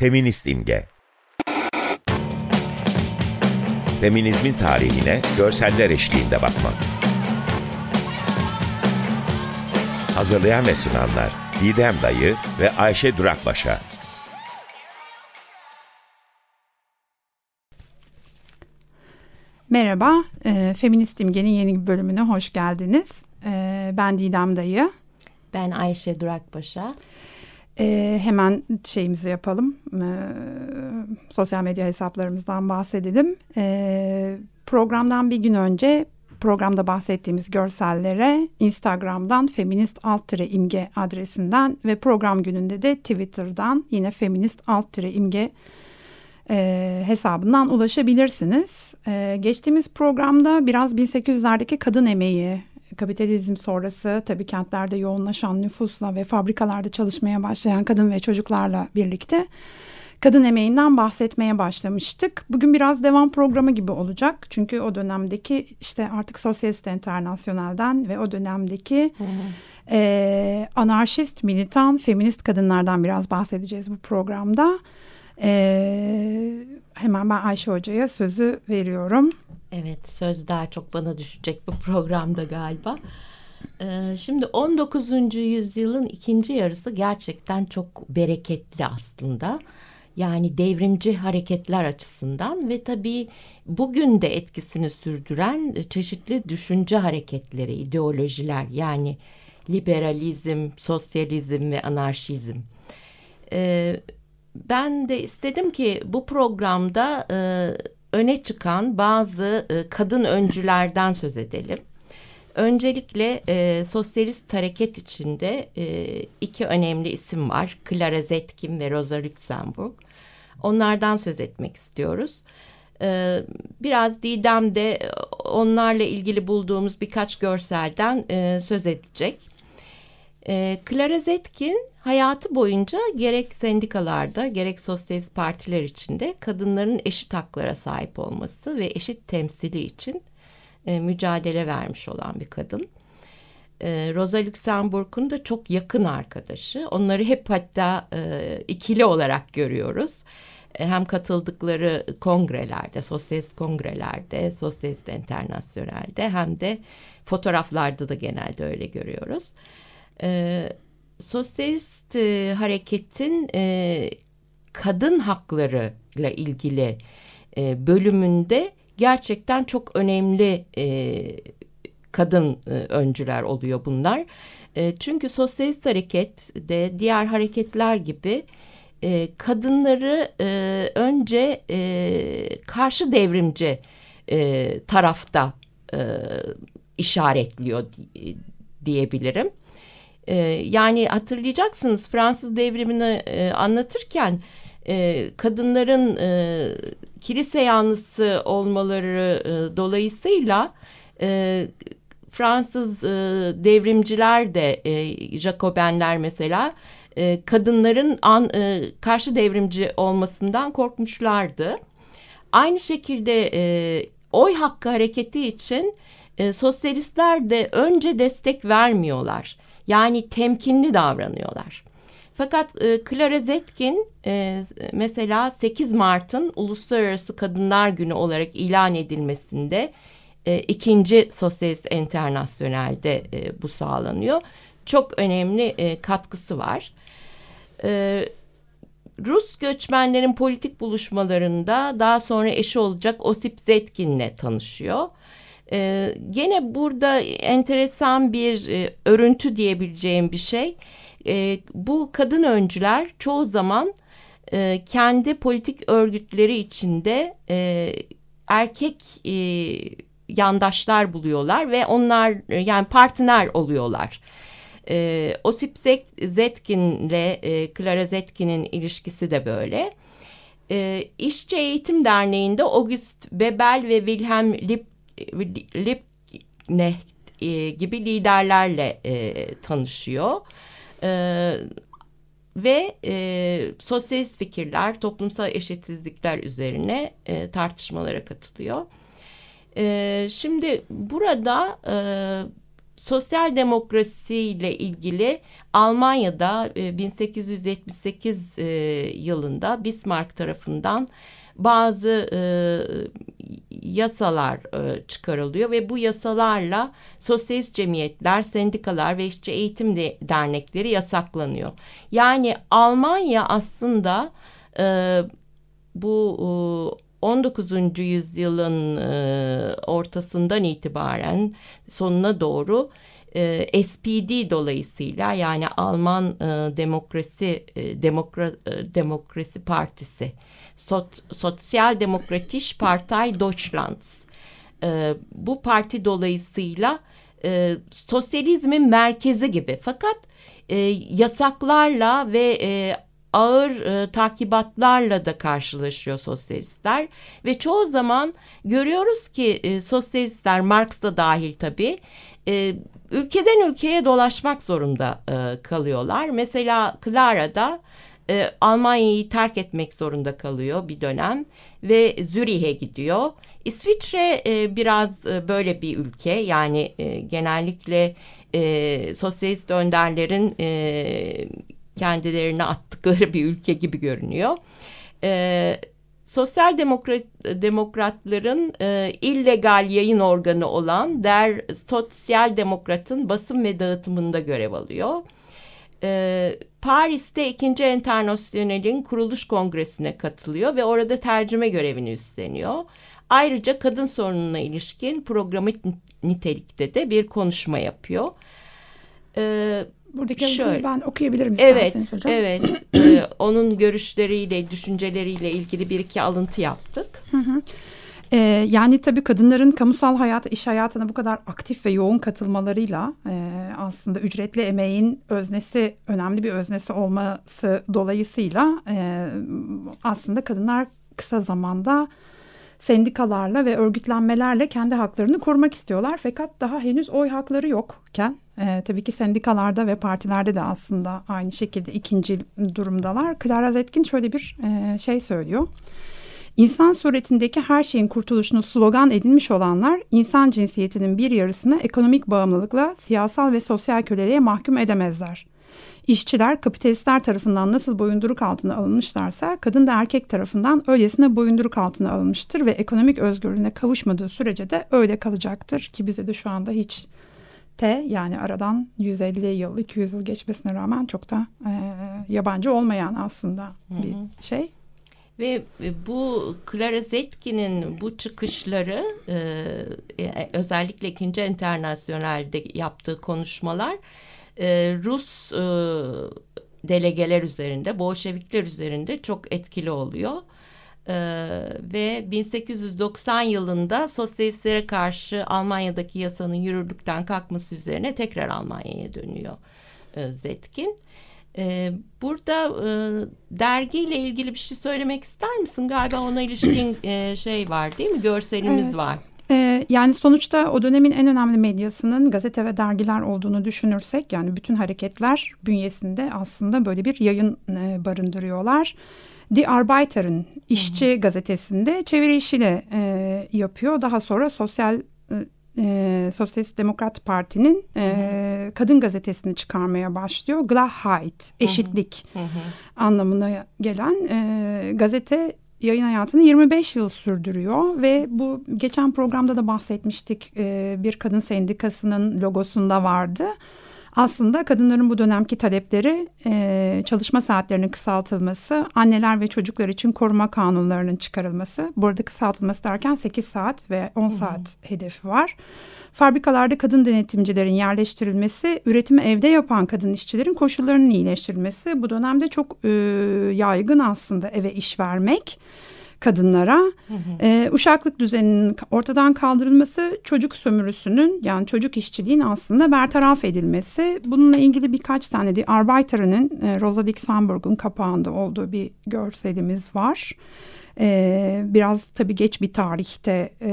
Feminist imge. Feminizmin tarihine görseller eşliğinde bakmak. Hazırlayan ve sunanlar Didem Dayı ve Ayşe Durakbaşa. Merhaba, e, Feminist İmge'nin yeni bir bölümüne hoş geldiniz. E, ben Didem Dayı. Ben Ayşe Durakbaşa. E, hemen şeyimizi yapalım, e, sosyal medya hesaplarımızdan bahsedelim. E, programdan bir gün önce programda bahsettiğimiz görsellere Instagram'dan feminist alt imge adresinden ve program gününde de Twitter'dan yine feminist alt imge e, hesabından ulaşabilirsiniz. E, geçtiğimiz programda biraz 1800'lerdeki kadın emeği, kapitalizm sonrası tabii kentlerde yoğunlaşan nüfusla ve fabrikalarda çalışmaya başlayan kadın ve çocuklarla birlikte kadın emeğinden bahsetmeye başlamıştık. Bugün biraz devam programı gibi olacak. Çünkü o dönemdeki işte artık Sosyalist Enternasyonel'den ve o dönemdeki e, anarşist, militan, feminist kadınlardan biraz bahsedeceğiz bu programda. Ee, hemen ben Ayşe Hoca'ya sözü veriyorum. Evet söz daha çok bana düşecek bu programda galiba. Ee, şimdi 19. yüzyılın ikinci yarısı gerçekten çok bereketli aslında. Yani devrimci hareketler açısından ve tabii bugün de etkisini sürdüren çeşitli düşünce hareketleri, ideolojiler yani liberalizm, sosyalizm ve anarşizm. Ee, ben de istedim ki bu programda e, öne çıkan bazı e, kadın öncülerden söz edelim. Öncelikle e, sosyalist hareket içinde e, iki önemli isim var. Clara Zetkin ve Rosa Luxemburg. Onlardan söz etmek istiyoruz. E, biraz Didem de onlarla ilgili bulduğumuz birkaç görselden e, söz edecek. E, Clara Zetkin hayatı boyunca gerek sendikalarda gerek sosyalist partiler içinde kadınların eşit haklara sahip olması ve eşit temsili için e, mücadele vermiş olan bir kadın. E, Rosa Luxemburg'un da çok yakın arkadaşı. Onları hep hatta e, ikili olarak görüyoruz. E, hem katıldıkları kongrelerde, sosyalist kongrelerde, sosyalist internasyonelde hem de fotoğraflarda da genelde öyle görüyoruz sosyalist e, hareketin e, kadın haklarıyla ilgili e, bölümünde gerçekten çok önemli e, kadın e, öncüler oluyor bunlar. E, çünkü sosyalist hareket de diğer hareketler gibi e, kadınları e, önce e, karşı devrimci e, tarafta e, işaretliyor diyebilirim. E, yani hatırlayacaksınız Fransız devrimini e, anlatırken e, kadınların e, kilise yanlısı olmaları e, dolayısıyla e, Fransız e, devrimciler de e, Jacobenler mesela e, kadınların an, e, karşı devrimci olmasından korkmuşlardı. Aynı şekilde e, oy hakkı hareketi için e, sosyalistler de önce destek vermiyorlar. Yani temkinli davranıyorlar. Fakat e, Clara Zetkin e, mesela 8 Mart'ın Uluslararası Kadınlar Günü olarak ilan edilmesinde e, ikinci Sosyalist Enternasyonel'de e, bu sağlanıyor. Çok önemli e, katkısı var. E, Rus göçmenlerin politik buluşmalarında daha sonra eşi olacak Osip Zetkin'le tanışıyor. Ee, gene burada enteresan bir e, örüntü diyebileceğim bir şey. E, bu kadın öncüler çoğu zaman e, kendi politik örgütleri içinde e, erkek e, yandaşlar buluyorlar ve onlar e, yani partner oluyorlar. E, Osip Zetkin ile e, Clara Zetkin'in ilişkisi de böyle. E, İşçi Eğitim Derneği'nde August Bebel ve Wilhelm Lipp Liebknecht e, gibi liderlerle e, tanışıyor. E, ve e, sosyalist fikirler, toplumsal eşitsizlikler üzerine e, tartışmalara katılıyor. E, şimdi burada e, sosyal demokrasiyle ilgili Almanya'da e, 1878 e, yılında Bismarck tarafından bazı e, yasalar e, çıkarılıyor ve bu yasalarla sosyalist cemiyetler, sendikalar ve işçi eğitim de, dernekleri yasaklanıyor. Yani Almanya aslında e, bu e, 19. yüzyılın e, ortasından itibaren sonuna doğru e, SPD dolayısıyla yani Alman e, Demokrasi e, Demokra, e, Demokrasi Partisi Sot, Sosyal Demokratisch Partei Deutschlands e, bu parti dolayısıyla e, sosyalizmin merkezi gibi. Fakat e, yasaklarla ve e, ağır e, takibatlarla da karşılaşıyor sosyalistler ve çoğu zaman görüyoruz ki e, sosyalistler Marx da dahil tabii e, ülkeden ülkeye dolaşmak zorunda e, kalıyorlar. Mesela Clara'da e, Almanya'yı terk etmek zorunda kalıyor bir dönem ve Zürih'e gidiyor. İsviçre e, biraz e, böyle bir ülke yani e, genellikle e, sosyalist önderlerin e, kendilerini attıkları bir ülke gibi görünüyor. E, Sosyal demokrat, demokratların e, illegal yayın organı olan Der Sosyal Demokrat'ın basın ve dağıtımında görev alıyor. E, Paris'te ikinci Enternasyonel'in kuruluş kongresine katılıyor ve orada tercüme görevini üstleniyor. Ayrıca kadın sorununa ilişkin programik nitelikte de bir konuşma yapıyor. Ee, Buradaki Şöyle, ben okuyabilirim evet, hocam. Evet, ee, onun görüşleriyle, düşünceleriyle ilgili bir iki alıntı yaptık. Hı hı. Ee, yani tabii kadınların kamusal hayata, iş hayatına bu kadar aktif ve yoğun katılmalarıyla e, aslında ücretli emeğin öznesi, önemli bir öznesi olması dolayısıyla e, aslında kadınlar kısa zamanda sendikalarla ve örgütlenmelerle kendi haklarını korumak istiyorlar. Fakat daha henüz oy hakları yokken e, tabii ki sendikalarda ve partilerde de aslında aynı şekilde ikinci durumdalar. Clara Zetkin şöyle bir e, şey söylüyor. İnsan suretindeki her şeyin kurtuluşunu slogan edinmiş olanlar insan cinsiyetinin bir yarısını ekonomik bağımlılıkla siyasal ve sosyal köleliğe mahkum edemezler. İşçiler kapitalistler tarafından nasıl boyunduruk altına alınmışlarsa kadın da erkek tarafından öylesine boyunduruk altına alınmıştır ve ekonomik özgürlüğüne kavuşmadığı sürece de öyle kalacaktır ki bize de şu anda hiç te yani aradan 150 yıl 200 yıl geçmesine rağmen çok da e, yabancı olmayan aslında bir hı hı. şey. Ve bu Clara Zetkin'in bu çıkışları e, e özellikle ikinci internasyonelde yaptığı konuşmalar e, Rus e, delegeler üzerinde, Bolşevikler üzerinde çok etkili oluyor. Ee, ve 1890 yılında sosyalistlere karşı Almanya'daki yasanın yürürlükten kalkması üzerine tekrar Almanya'ya dönüyor e, Zetkin. Ee, burada e, dergiyle ilgili bir şey söylemek ister misin? Galiba ona ilişkin e, şey var değil mi? Görselimiz evet. var. Ee, yani sonuçta o dönemin en önemli medyasının gazete ve dergiler olduğunu düşünürsek yani bütün hareketler bünyesinde aslında böyle bir yayın e, barındırıyorlar. Die Arbeiter'ın işçi Hı-hı. gazetesinde çeviri işiyle e, yapıyor. Daha sonra sosyal e, Sosyalist Demokrat Parti'nin e, kadın gazetesini çıkarmaya başlıyor. Gleichheit, eşitlik hı hı. anlamına gelen e, gazete yayın hayatını 25 yıl sürdürüyor ve bu geçen programda da bahsetmiştik e, bir kadın sendikasının logosunda vardı. Aslında kadınların bu dönemki talepleri e, çalışma saatlerinin kısaltılması, anneler ve çocuklar için koruma kanunlarının çıkarılması. Burada kısaltılması derken 8 saat ve 10 saat hedefi var. Fabrikalarda kadın denetimcilerin yerleştirilmesi, üretimi evde yapan kadın işçilerin koşullarının iyileştirilmesi. Bu dönemde çok e, yaygın aslında eve iş vermek kadınlara. Hı hı. E, uşaklık düzeninin ortadan kaldırılması, çocuk sömürüsünün yani çocuk işçiliğin aslında bertaraf edilmesi. Bununla ilgili birkaç tane de Arbeiter'ın e, Rosa Luxemburg'un kapağında olduğu bir görselimiz var. E, biraz tabii geç bir tarihte e,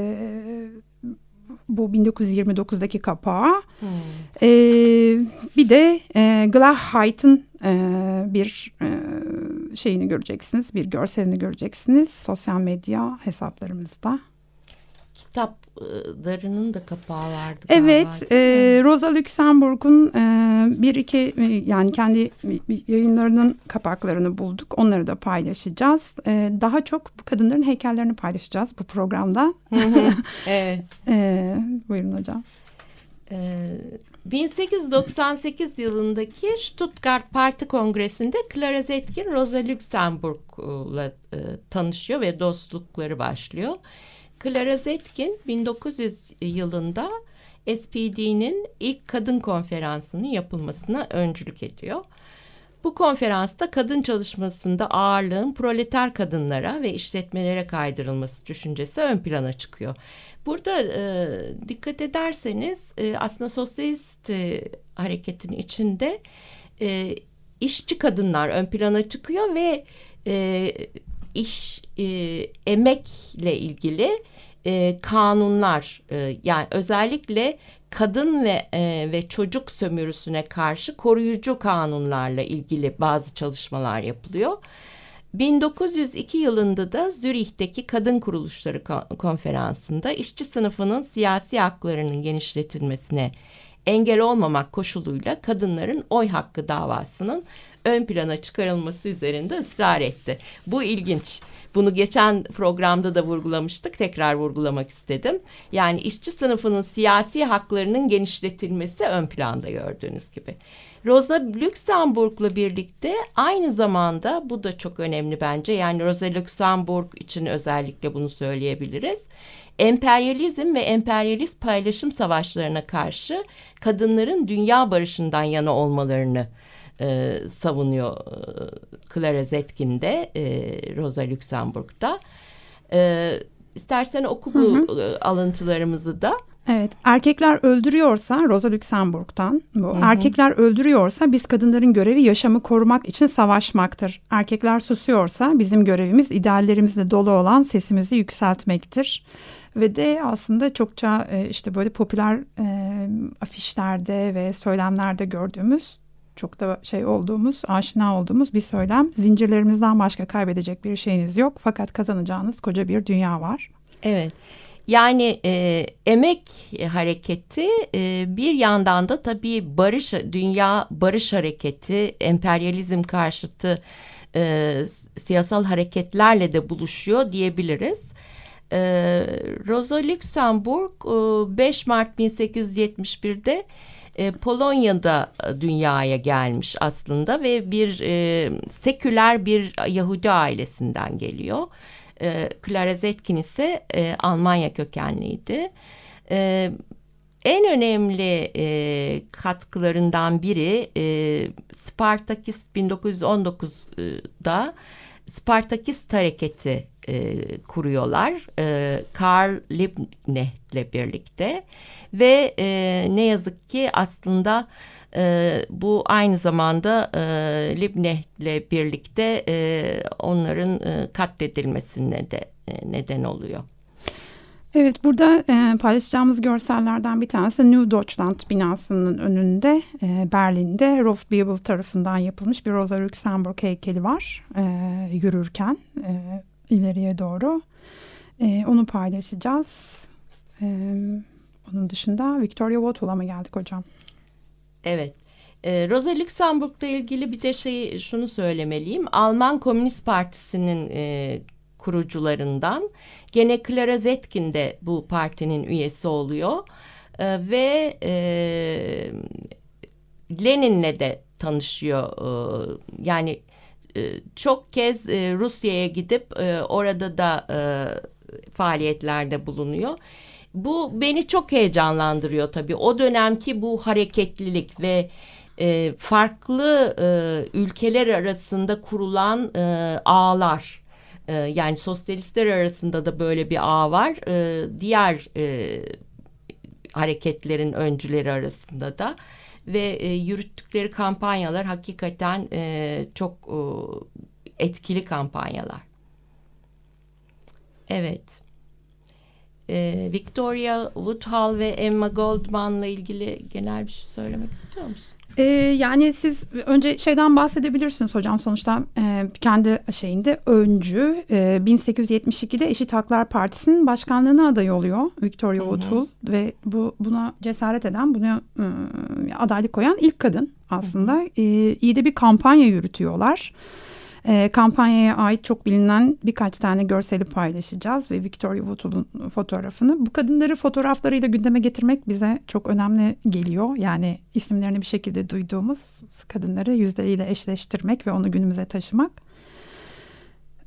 bu 1929'daki kapağı. Hmm. E, bir de e, Gleichheit'ın e, bir e, şeyini göreceksiniz, bir görselini göreceksiniz sosyal medya hesaplarımızda. Kitaplarının da kapağı vardı. Evet, e, Rosa Luxemburg'un e, bir iki e, yani kendi yayınlarının kapaklarını bulduk. Onları da paylaşacağız. E, daha çok bu kadınların heykellerini paylaşacağız bu programda. evet. e, buyurun hocam. E, 1898 yılındaki Stuttgart Parti Kongresi'nde Clara Zetkin Rosa Luxemburg'la e, tanışıyor ve dostlukları başlıyor. Clara Zetkin 1900 yılında SPD'nin ilk kadın konferansının yapılmasına öncülük ediyor. Bu konferansta kadın çalışmasında ağırlığın proleter kadınlara ve işletmelere kaydırılması düşüncesi ön plana çıkıyor. Burada e, dikkat ederseniz e, aslında sosyalist e, hareketin içinde e, işçi kadınlar ön plana çıkıyor ve e, iş e, emekle ilgili e, kanunlar e, yani özellikle kadın ve e, ve çocuk sömürüsüne karşı koruyucu kanunlarla ilgili bazı çalışmalar yapılıyor. 1902 yılında da Zürih'teki Kadın Kuruluşları Konferansı'nda işçi sınıfının siyasi haklarının genişletilmesine engel olmamak koşuluyla kadınların oy hakkı davasının ön plana çıkarılması üzerinde ısrar etti. Bu ilginç. Bunu geçen programda da vurgulamıştık. Tekrar vurgulamak istedim. Yani işçi sınıfının siyasi haklarının genişletilmesi ön planda gördüğünüz gibi. Rosa Luxemburg'la birlikte aynı zamanda bu da çok önemli bence. Yani Rosa Luxemburg için özellikle bunu söyleyebiliriz. Emperyalizm ve emperyalist paylaşım savaşlarına karşı kadınların dünya barışından yana olmalarını e, savunuyor e, Clara Zetkin de e, Rosa Luxemburg'da. E, istersen oku bu hı hı. E, alıntılarımızı da. Evet, erkekler öldürüyorsa Rosa Luxemburg'tan bu. Hı hı. Erkekler öldürüyorsa biz kadınların görevi yaşamı korumak için savaşmaktır. Erkekler susuyorsa bizim görevimiz ideallerimizle dolu olan sesimizi yükseltmektir. Ve de aslında çokça e, işte böyle popüler e, afişlerde ve söylemlerde gördüğümüz çok da şey olduğumuz, aşina olduğumuz bir söylem. Zincirlerimizden başka kaybedecek bir şeyiniz yok fakat kazanacağınız koca bir dünya var. Evet. Yani e, emek hareketi e, bir yandan da tabii barış dünya barış hareketi, emperyalizm karşıtı e, siyasal hareketlerle de buluşuyor diyebiliriz. E, Rosa Luxemburg e, 5 Mart 1871'de e, Polonya'da e, dünyaya gelmiş aslında ve bir e, seküler bir Yahudi ailesinden geliyor. E, Clara Zetkin ise e, Almanya kökenliydi. E, en önemli e, katkılarından biri e, Spartakist 1919'da Spartakist hareketi e, kuruyorlar. E, Karl Liebknecht birlikte ve e, ne yazık ki aslında bu aynı zamanda e, Liebknecht'le birlikte e, onların e, katledilmesine de e, neden oluyor. Evet burada e, paylaşacağımız görsellerden bir tanesi New Deutschland binasının önünde e, Berlin'de Rolf Bibel tarafından yapılmış bir Rosa Luxemburg heykeli var e, yürürken e, ileriye doğru. E, onu paylaşacağız. E, onun dışında Victoria Woodhull'a mı geldik hocam? Evet. E, Rosa Luxemburg'la ilgili bir de şey şunu söylemeliyim. Alman Komünist Partisi'nin e, kurucularından. Gene Clara Zetkin de bu partinin üyesi oluyor. E, ve e, Lenin'le de tanışıyor. E, yani e, çok kez e, Rusya'ya gidip e, orada da e, faaliyetlerde bulunuyor. Bu beni çok heyecanlandırıyor tabii. O dönemki bu hareketlilik ve e, farklı e, ülkeler arasında kurulan e, ağlar. E, yani sosyalistler arasında da böyle bir ağ var. E, diğer e, hareketlerin öncüleri arasında da ve e, yürüttükleri kampanyalar hakikaten e, çok e, etkili kampanyalar. Evet e, Victoria Woodhull ve Emma Goldman'la ilgili genel bir şey söylemek istiyor musun? Ee, yani siz önce şeyden bahsedebilirsiniz hocam. Sonuçta e, kendi şeyinde öncü. E, 1872'de Eşit Haklar Partisi'nin başkanlığına aday oluyor Victoria O'Toole ve bu buna cesaret eden, buna e, adaylık koyan ilk kadın aslında. Hı hı. E, iyi de bir kampanya yürütüyorlar. E, kampanyaya ait çok bilinen birkaç tane görseli paylaşacağız ve Victoria Woodhull'un fotoğrafını. Bu kadınları fotoğraflarıyla gündeme getirmek bize çok önemli geliyor. Yani isimlerini bir şekilde duyduğumuz kadınları yüzleriyle eşleştirmek ve onu günümüze taşımak.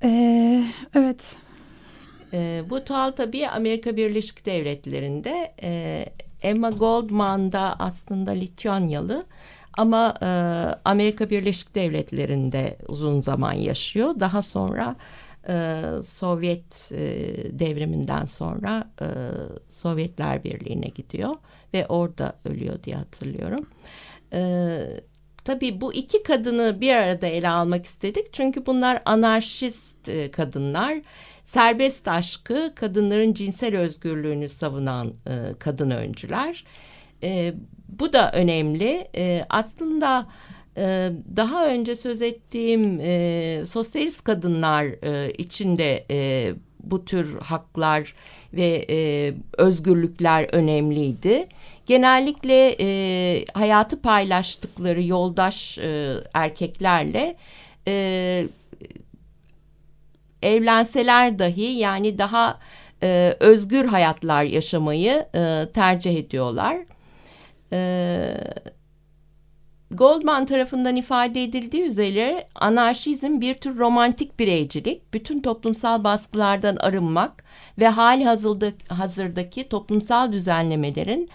E, evet. E, bu tuhal tabii Amerika Birleşik Devletleri'nde e, Emma Goldman da aslında Litvyanyalı. Ama e, Amerika Birleşik Devletleri'nde uzun zaman yaşıyor. Daha sonra e, Sovyet e, devriminden sonra e, Sovyetler Birliği'ne gidiyor ve orada ölüyor diye hatırlıyorum. E, tabii bu iki kadını bir arada ele almak istedik çünkü bunlar anarşist e, kadınlar. Serbest aşkı, kadınların cinsel özgürlüğünü savunan e, kadın öncüler. E, bu da önemli. E, aslında e, daha önce söz ettiğim e, sosyalist kadınlar e, içinde e, bu tür haklar ve e, özgürlükler önemliydi. Genellikle e, hayatı paylaştıkları yoldaş e, erkeklerle e, evlenseler dahi yani daha e, özgür hayatlar yaşamayı e, tercih ediyorlar. Ee, Goldman tarafından ifade edildiği üzere anarşizm bir tür romantik bireycilik, bütün toplumsal baskılardan arınmak ve hali hazırdaki toplumsal düzenlemelerin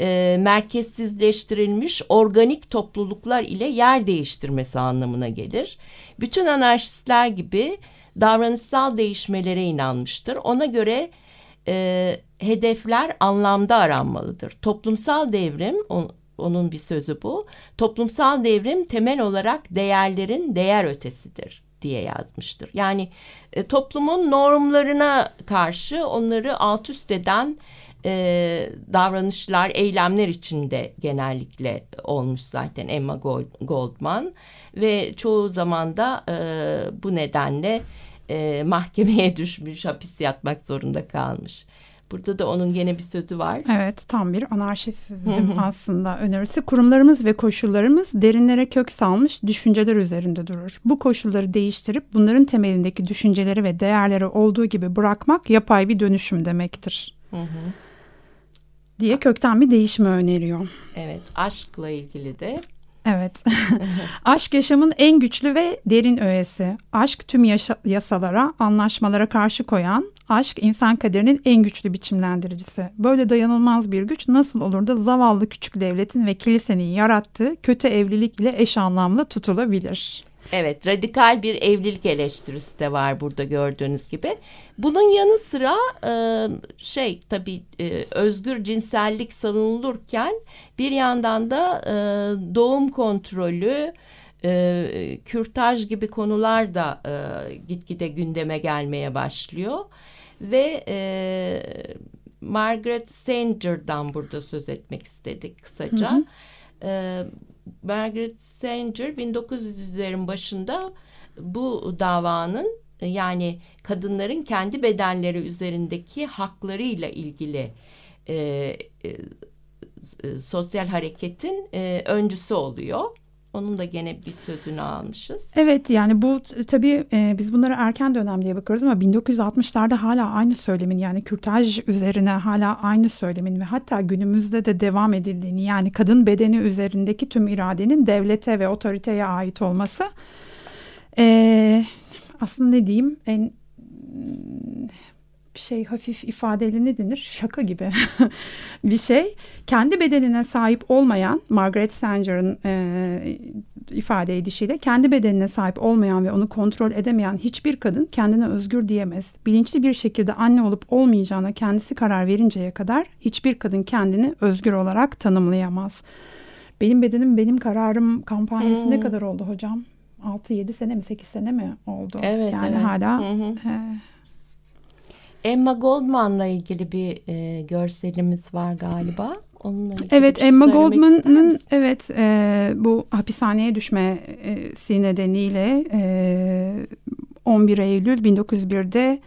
e, merkezsizleştirilmiş organik topluluklar ile yer değiştirmesi anlamına gelir. Bütün anarşistler gibi davranışsal değişmelere inanmıştır. Ona göre e, hedefler anlamda aranmalıdır. Toplumsal devrim, on, onun bir sözü bu. Toplumsal devrim temel olarak değerlerin değer ötesidir diye yazmıştır. Yani e, toplumun normlarına karşı onları alt üst eden e, davranışlar, eylemler içinde genellikle olmuş zaten Emma Goldman ve çoğu zaman da e, bu nedenle e, mahkemeye düşmüş, hapis yatmak zorunda kalmış. Burada da onun gene bir sözü var. Evet tam bir anarşizm aslında önerisi. Kurumlarımız ve koşullarımız derinlere kök salmış düşünceler üzerinde durur. Bu koşulları değiştirip bunların temelindeki düşünceleri ve değerleri olduğu gibi bırakmak yapay bir dönüşüm demektir. Hı hı. diye kökten bir değişimi öneriyor. Evet aşkla ilgili de Evet. Aşk yaşamın en güçlü ve derin öğesi. Aşk tüm yaşa- yasalara, anlaşmalara karşı koyan, aşk insan kaderinin en güçlü biçimlendiricisi. Böyle dayanılmaz bir güç nasıl olur da zavallı küçük devletin ve kilisenin yarattığı kötü evlilik ile eş anlamlı tutulabilir? Evet radikal bir evlilik eleştirisi de var burada gördüğünüz gibi. Bunun yanı sıra e, şey tabii e, özgür cinsellik savunulurken bir yandan da e, doğum kontrolü, kürtaj gibi konular da e, gitgide gündeme gelmeye başlıyor. Ve Margaret Sanger'dan burada söz etmek istedik kısaca. Hı hı. E, Margaret Sanger 1900'lerin başında bu davanın yani kadınların kendi bedenleri üzerindeki haklarıyla ilgili e, e, sosyal hareketin e, öncüsü oluyor. Onun da gene bir sözünü almışız. Evet yani bu tabii e, biz bunları erken dönem diye bakıyoruz ama 1960'larda hala aynı söylemin yani kürtaj üzerine hala aynı söylemin ve hatta günümüzde de devam edildiğini yani kadın bedeni üzerindeki tüm iradenin devlete ve otoriteye ait olması e, aslında ne diyeyim en şey hafif ifadeli ne denir? Şaka gibi bir şey. Kendi bedenine sahip olmayan Margaret Sanger'ın e, ifade edişiyle kendi bedenine sahip olmayan ve onu kontrol edemeyen hiçbir kadın kendine özgür diyemez. Bilinçli bir şekilde anne olup olmayacağına kendisi karar verinceye kadar hiçbir kadın kendini özgür olarak tanımlayamaz. Benim bedenim benim kararım kampanyası hmm. ne kadar oldu hocam? 6-7 sene mi 8 sene mi oldu? Evet, yani evet. hala hı hı. E, Emma Goldman'la ilgili bir e, görselimiz var galiba. Onunla evet şey Emma Goldman'ın evet e, bu hapishaneye düşmesi nedeniyle e, 11 Eylül 1901'de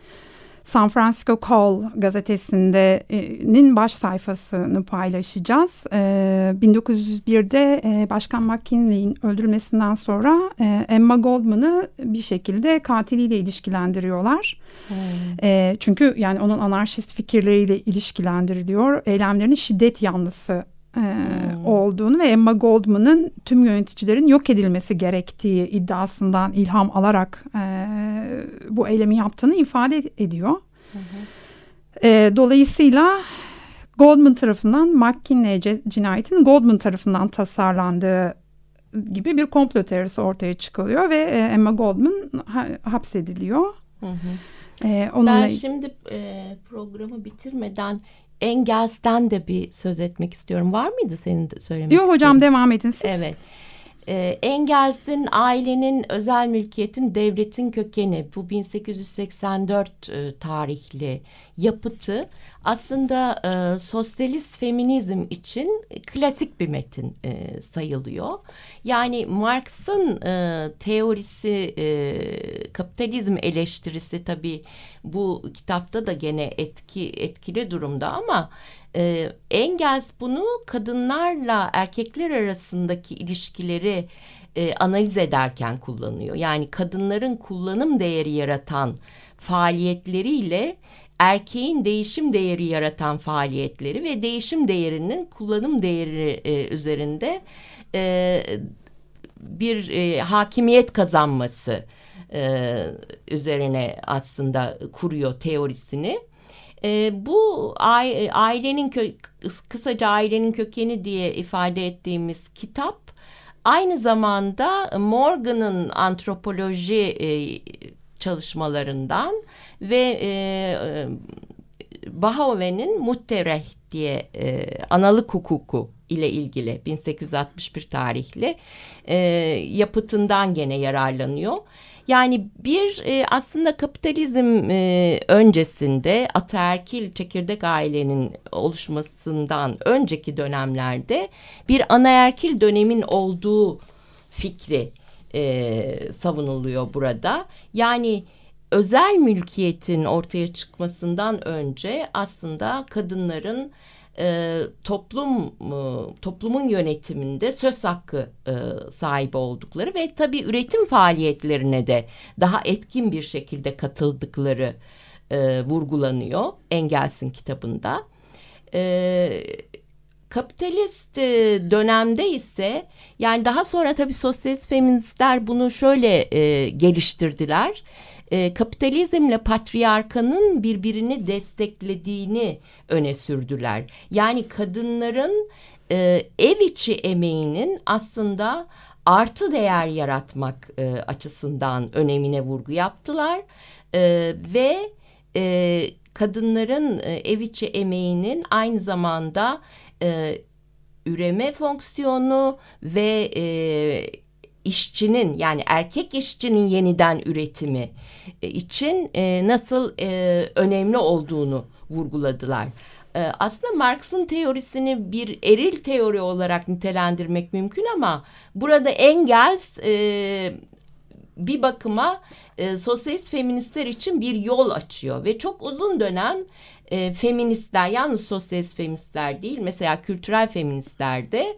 San Francisco Call gazetesinin baş sayfasını paylaşacağız. 1901'de e, e, Başkan McKinley'in öldürülmesinden sonra e, Emma Goldman'ı bir şekilde katiliyle ilişkilendiriyorlar. Hmm. Çünkü yani onun anarşist fikirleriyle ilişkilendiriliyor. Eylemlerinin şiddet yanlısı hmm. olduğunu ve Emma Goldman'ın tüm yöneticilerin yok edilmesi gerektiği iddiasından ilham alarak e, bu eylemi yaptığını ifade ediyor. E, dolayısıyla Goldman tarafından McKinley cinayetin Goldman tarafından tasarlandığı gibi bir komplo teorisi ortaya çıkılıyor ve e, Emma Goldman ha, hapsediliyor. Hı hı. E, onunla... Ben şimdi e, programı bitirmeden Engels'ten de bir söz etmek istiyorum. Var mıydı senin de söylemek Yok hocam devam edin siz. Evet. E, Engels'in ailenin özel mülkiyetin devletin kökeni bu 1884 e, tarihli yapıtı aslında e, sosyalist feminizm için klasik bir metin e, sayılıyor. Yani Marx'ın e, teorisi e, kapitalizm eleştirisi tabii bu kitapta da gene etki etkili durumda ama e, Engels bunu kadınlarla erkekler arasındaki ilişkileri e, analiz ederken kullanıyor. Yani kadınların kullanım değeri yaratan faaliyetleriyle erkeğin değişim değeri yaratan faaliyetleri ve değişim değerinin kullanım değeri e, üzerinde e, bir e, hakimiyet kazanması e, üzerine aslında kuruyor teorisini. E, bu ailenin kö kısaca ailenin kökeni diye ifade ettiğimiz kitap aynı zamanda Morgan'ın antropoloji e, çalışmalarından ve e, e Bahoven'in Muttereh diye e, analık hukuku ile ilgili 1861 tarihli e, yapıtından gene yararlanıyor. Yani bir e, aslında kapitalizm e, öncesinde ataerkil çekirdek ailenin oluşmasından önceki dönemlerde bir anaerkil dönemin olduğu fikri e, savunuluyor burada. Yani özel mülkiyetin ortaya çıkmasından önce aslında kadınların e, toplum e, toplumun yönetiminde söz hakkı e, sahibi oldukları ve tabii üretim faaliyetlerine de daha etkin bir şekilde katıldıkları e, vurgulanıyor Engels'in kitabında. E, kapitalist e, dönemde ise yani daha sonra tabii sosyalist feministler bunu şöyle e, geliştirdiler e, kapitalizmle patriarkanın birbirini desteklediğini öne sürdüler. Yani kadınların e, ev içi emeğinin aslında artı değer yaratmak e, açısından önemine vurgu yaptılar e, ve e, kadınların e, ev içi emeğinin aynı zamanda e, üreme fonksiyonu ve e, işçinin yani erkek işçinin yeniden üretimi e, için e, nasıl e, önemli olduğunu vurguladılar. Aslında Marx'ın teorisini bir eril teori olarak nitelendirmek mümkün ama burada Engels bir bakıma sosyalist feministler için bir yol açıyor ve çok uzun dönem feministler yalnız sosyalist feministler değil mesela kültürel feministler de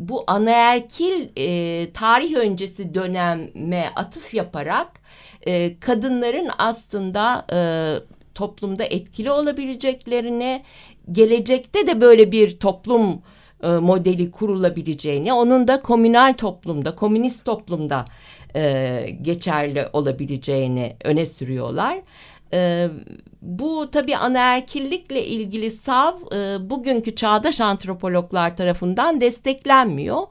bu anaerkil e, tarih öncesi döneme atıf yaparak e, kadınların aslında e, toplumda etkili olabileceklerini, gelecekte de böyle bir toplum e, modeli kurulabileceğini, onun da komünal toplumda, komünist toplumda e, geçerli olabileceğini öne sürüyorlar. E, bu tabii anaerkillikle ilgili sav e, bugünkü çağdaş antropologlar tarafından desteklenmiyor.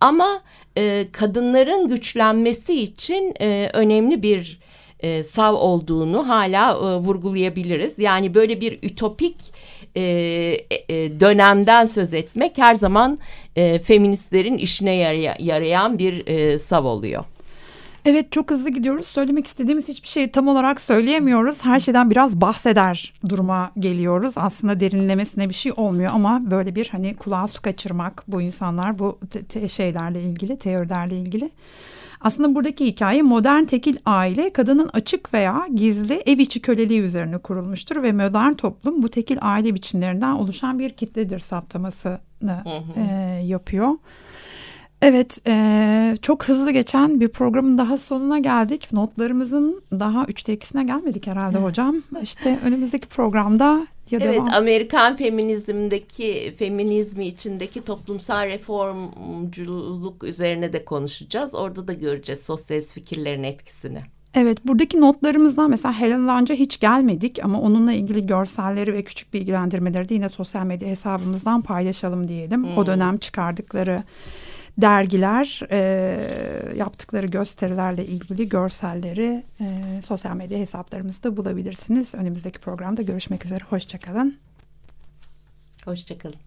Ama e, kadınların güçlenmesi için e, önemli bir e, sav olduğunu hala e, vurgulayabiliriz. Yani böyle bir ütopik e, e, dönemden söz etmek her zaman e, feministlerin işine yaraya, yarayan bir e, sav oluyor. Evet çok hızlı gidiyoruz. Söylemek istediğimiz hiçbir şeyi tam olarak söyleyemiyoruz. Her şeyden biraz bahseder duruma geliyoruz. Aslında derinlemesine bir şey olmuyor ama böyle bir hani kulağa su kaçırmak bu insanlar bu şeylerle ilgili, teorilerle ilgili. Aslında buradaki hikaye modern tekil aile kadının açık veya gizli ev içi köleliği üzerine kurulmuştur ve modern toplum bu tekil aile biçimlerinden oluşan bir kitledir saptamasını e, yapıyor. Evet, e, çok hızlı geçen bir programın daha sonuna geldik. Notlarımızın daha üçte ikisine gelmedik herhalde hocam. İşte önümüzdeki programda ya evet, devam. Amerikan feminizmdeki, feminizmi içindeki toplumsal reformculuk üzerine de konuşacağız. Orada da göreceğiz sosyalist fikirlerin etkisini. Evet buradaki notlarımızdan mesela Helen Lange'a hiç gelmedik ama onunla ilgili görselleri ve küçük bilgilendirmeleri de yine sosyal medya hesabımızdan paylaşalım diyelim. Hmm. O dönem çıkardıkları dergiler, e, yaptıkları gösterilerle ilgili görselleri e, sosyal medya hesaplarımızda bulabilirsiniz. Önümüzdeki programda görüşmek üzere. Hoşçakalın. Hoşçakalın.